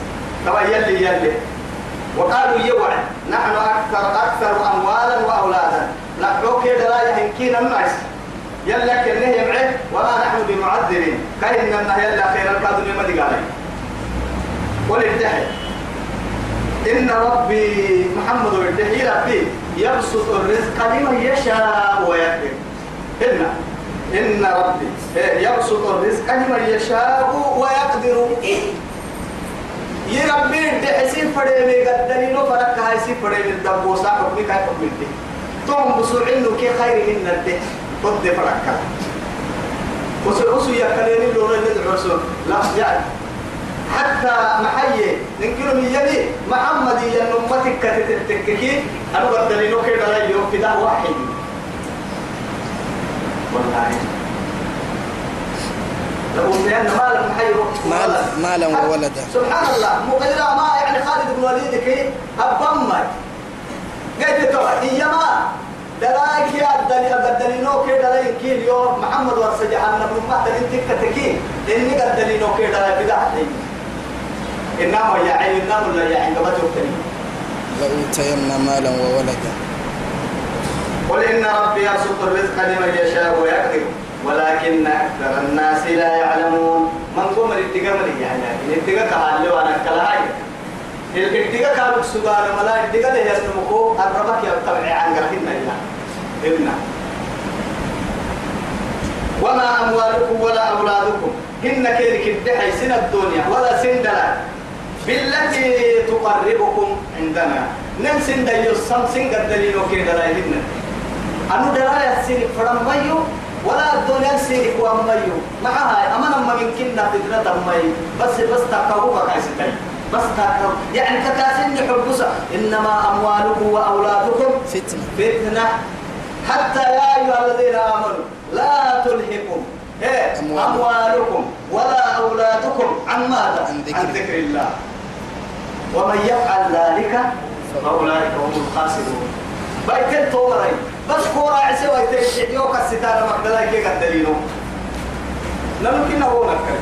Speaker 1: توا يلي يلي. وقالوا يوعد. نحن أكثر أكثر أموالا وأولادا. نحن كده لا يمكن الناس يلا كنه يمعه وما نحن بمعذبين. كأننا يلا خير الكادون ما دي قالي وللتحي إن ربي محمد وللتحي ربي يبسط الرزق لمن يشاء ويقدر إن إن ربي يبسط الرزق لمن يشاء ويقدر. يربي تحسين فريمي قدني نو فرق هاي سي فريمي الدبوسا حكمي كاي حكمي توم بسوعين كي خير من الده قد فرق وسو وسو يكلين لون اللي لا يعني حتى محيي ننكر من يدي محمد ينمتك كتتككي أنا بدل نو كده لا يوم كده واحد والله لأن مالا
Speaker 3: مالا وولدا.
Speaker 1: سبحان الله مغيرا ما يعني خالد بن وليد كي أبما قلت تو إيما دلاك يا دلي قدني نو كي دلاي كي اليوم محمد ورس جهنم ما دلي تكتكي إني قدني نو كي دلاي بدا إنما يا عين إنما لا يا عين قبته كريم
Speaker 3: لأوتين مالا وولدا.
Speaker 1: قل إن ربي يرزق الرزق لمن يشاء ويقدر. ولكن أكثر الناس لا يعلمون. من قوم الاتقاء من يعني؟ الاتقاء كهالي وأنا كلاهاي. الاتقاء كانوا سودان ملا الاتقاء ده يسمكو الربك يتبع عن قرحنا إلا. إبنا وما أموالكم ولا أولادكم. إن كيرك الدحي سن الدنيا ولا سن دلال. بالتي تقربكم عندنا. نمسن ديو سمسن قد دليل وكي دلائلنا أنو دلائل سن فرم ميو؟ ولا الدنيا سيرك وأميو معها أما لما يمكننا فتنة أمي بس بس تقوى كايستي بس تقوى يعني كتاسين حبسة إنما أموالكم وأولادكم
Speaker 3: فتنة.
Speaker 1: فتنة. حتى يا أيها الذين آمنوا لا تلهكم. إيه؟
Speaker 3: أموالكم.
Speaker 1: ولا أولادكم عن ماذا؟
Speaker 3: عن ذكر
Speaker 1: عن ذكر الله. ومن يفعل ذلك فأولئك هم الخاسرون. بيتين توري بس كورا عسى ويتين يوك الستارة مقدلا كي قدلينو نلو كنا هو نكر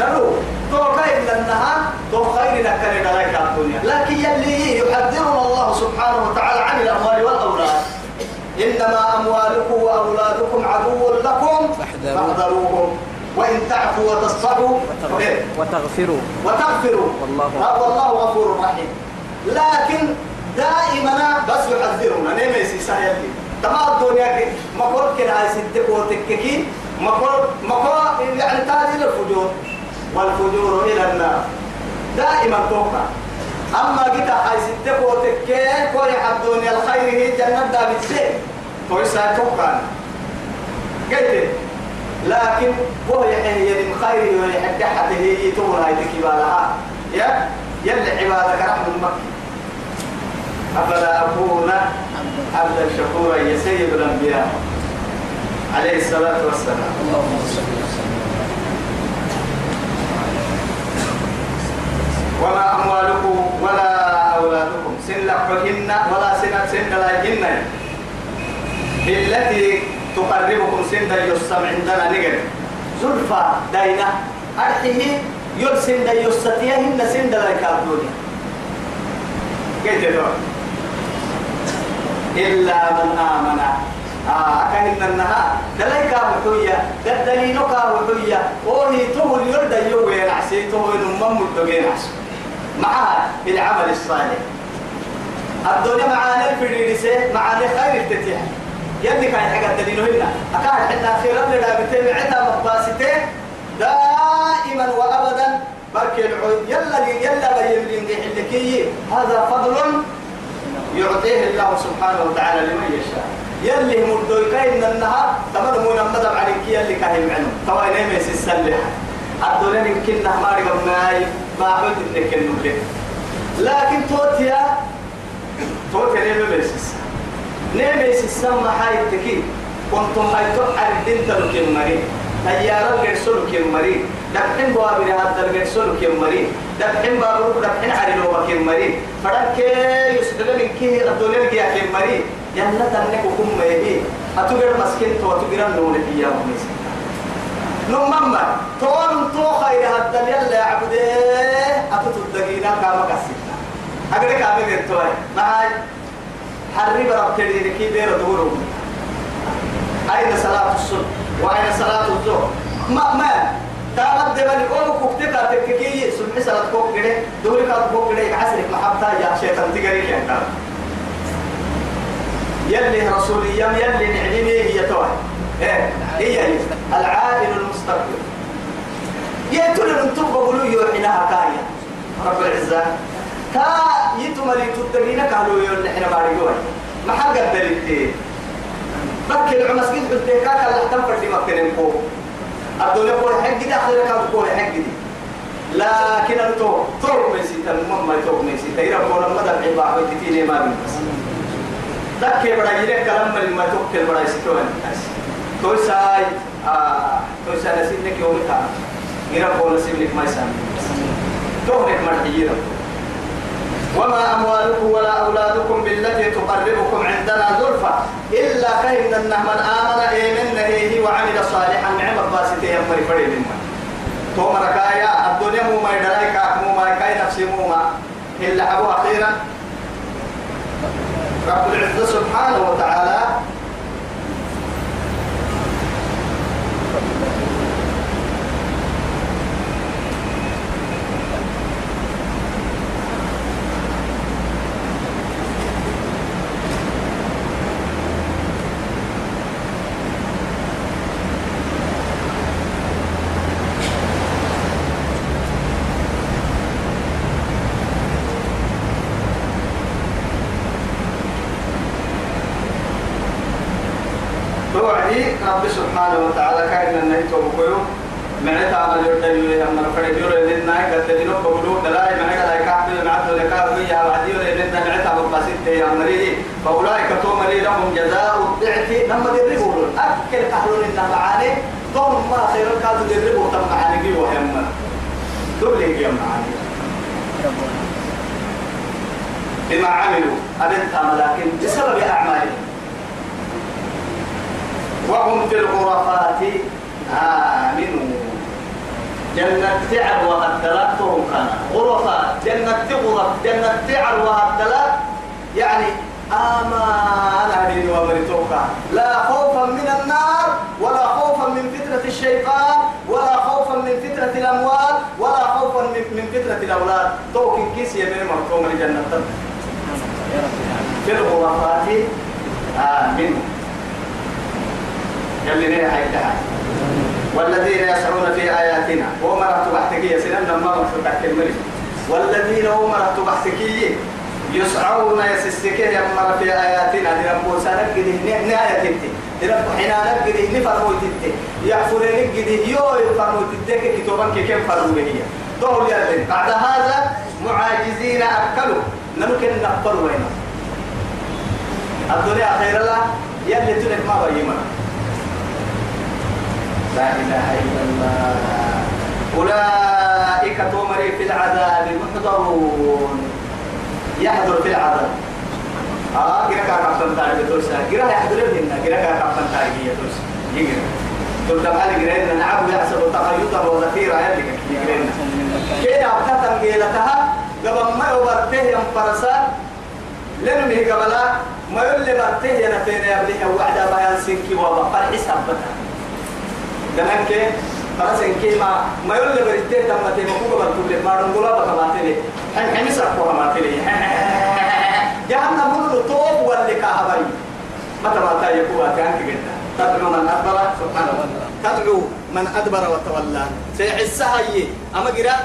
Speaker 1: نلو تو خير لأنها تو خير نكر دلاك الدنيا. لكن يلي يحذرنا الله سبحانه وتعالى عن الأموال والأولاد. إنما أموالكم وأولادكم عدو لكم
Speaker 3: فاحذروه.
Speaker 1: فاحذروهم. وإن تعفوا وتصفحوا إيه؟
Speaker 3: وتغفروا.
Speaker 1: وتغفروا
Speaker 3: والله
Speaker 1: والله غفور رحيم. لكن دائما بس يحذرنا. نيم يسيسا يلي تمام الدنيا كي مقول كنا هاي ستك وتككي مقول مقول يعني تالي الفجور والفجور إلى النار. دائما توقع. أما قلت هاي ستك وتككي كوري الدنيا الخير هي جنة دابت سي. تويسا توقع. قلت لكن هو يحيي يد خير ويحد حتى هي تمر هاي تكبالها يا يلي عبادك رحم المكي أفلا أكون عبدا شكورا يا سيد الأنبياء. عليه الصلاة والسلام.
Speaker 3: اللهم صل وسلم
Speaker 1: وما أموالكم ولا أولادكم. سن لحهن ولا سن سن لهن. بالتي تقربكم سن يسم عندنا نجر زلفى أرحيه يرسن دا يستطيعهن سن الدنيا كيف تدور إلا من آمن. آه كهن النهار. دلائك وحوية دليل وحوية. وهي تهو اليرد يوين عسي تهو الدقين عسي. معها العمل الصالح. الدنيا معانا الفريرسة معانا خير التتيح. يلي كان حاجة دليل هنا أكاد حتى خيرا لنا بتابعتها مقباستين دائما وأبدا. بركي العود يلا يلا بيملين حلكي هذا فضل يعطيه الله سبحانه وتعالى لمن يشاء. يلي مردوي كاين النهار تمر مو نمدب عليك يلي كاين عنه توا نيمس السلح الدنيا يمكن نهمار قمناي ما عبد انك النبلة لكن توتيا توتيا نيمس نيمس السما هاي التكي كنتم هاي تحر الدين تلقين مريم تيار الجرسول كم مري دحين بوابر هذا الجرسول كم مري دحين بابر دحين عرلو كم مري فرك يسدل من كه الدنيا كي كم مري يلا تنك كم مهي. أتوجر مسكين تو أتوجر نون فيها ميس. نمما تون تو خير هذا يلا عبده. أتوتدقينا كما كسينا أقدر كامل بيرتوي معاي. حرب رب تدير كي بير دورهم أين صلاة الصبح؟ وأين صلاة الظهر. ما ما تامد دبل أو كوكتي كاتككي سمع صلاة كوك كده دوري كات كوك كده عسرك محبتا يا شيطان تجري كان يلي رسول يم يلي نعلمي هي توه. إيه؟ هي العادل المستقبل. يتولى من تبقى قولوا يوحناها كايا رب العزة. كا يتمري تدرينا قالوا يقول إحنا باري جوي ما حق الدليل بكي العمس قد بالتكاك اللي احتفر في مكتن فوق الدنيا قول حق دي أخيرا كان قول حق دي. لكن انتو طول ميسيتا المهم ما يتوب ميسيتا يرى قول المدى العباء ويتتيني ما بين بس. دكي بڑا يرى كلام من ما توكل بڑا يسيتو الناس. توي ساي آه توي ساي نسيبنك يومي تا يرى قول نسيبنك ما يسامي توهنك مرحيي وما أموالكم ولا أولادكم بالتي تقربكم عندنا زلفى إلا أنه من آمن إيمن هي وعمل صالحا. نعم الباسطة يمري فريد من توم ركايا الدنيا مو ما يدريك مو ما يكاي نفسي مو ما. إلا أبو أخيرا. رب العزة سبحانه وتعالى توعدي رب سبحانه وتعالى كائن النهي توبكيو من تعمل يردل أما رفع يور لنا قد تجنو بقولوا دلاي من قال هيك عبد المعبد لك يا وعدي لنا من تعمل قصيد يا مريدي فأولئك تومري لهم جزاء الضعف. لما يضربوا أكل قهلون إنها معاني. ثم ما خير. كادوا يضربوا تم معاني جي وهم دول يجي معاني. بما عملوا. أبنت لكن بسبب أعمالهم. وهم في الغرفات آمنون جنة تعر وهدلاتهم كان. غرفات جنة غرف جنة تعر وهدلات يعني آمان هذه ومرتوكا لا خوفا من النار ولا خوفا من فتنة الشيطان ولا خوفا من فتنة الأموال ولا خوفا من, فتنة الأولاد. توكن كيس يبني مرتوم لجنة في الغرفات آمنون يلي نيه حيتها والذين يسعون في آياتنا ومرة بحتكية سنن ما مرت الملك. والذين هم مرت بحتكية يسعون يسسكية يمر في آياتنا سنك دي نهاية تنتي رب حنا نك دي نفرمو تنتي يحفر دي يو يفرمو تنتي كتوبان كيف فرمو هي. دول يلي بعد هذا معاجزين أكلوا. نمكن نقبل وينه؟ الدنيا خير الله يلي تلك ما بيمنا لا إله إلا الله. أولئك تومري في العذاب محضرون. يحضر في العذاب. آه كنا كان كابتن تاعي بتوسا كنا يحضر لنا. كنا كان كابتن تاعي بتوسا يجري تقول لما هذه جرينا نعم يحسب تقيدا وذخيرة يلي يجرينا كده أبتها تنقيلتها قبل ما يبرته ينفرسا لأنه هي قبلا ما يقول لي برته ينفين يبليه وعدا بيان سنكي وبقر حساب دمك خلاص إن كيما ما يقول لي برته تم تيما كوكا برتول ما رنقولا بكماتلي حين حين سرقوها ماتلي جهنم من طوب واللي كهبري متى ما تايقوا كان كده تدعو من أدبر سبحان الله تدعو من أدبر وتولى سيحسها هي أما قرأ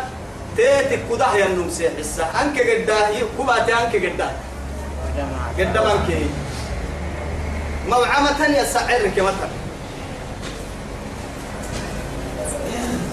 Speaker 1: تيتك كده النوم سيحسها أنك قد كوباتي أنك قد قد منك موعمة يسعرك مثلا Yeah.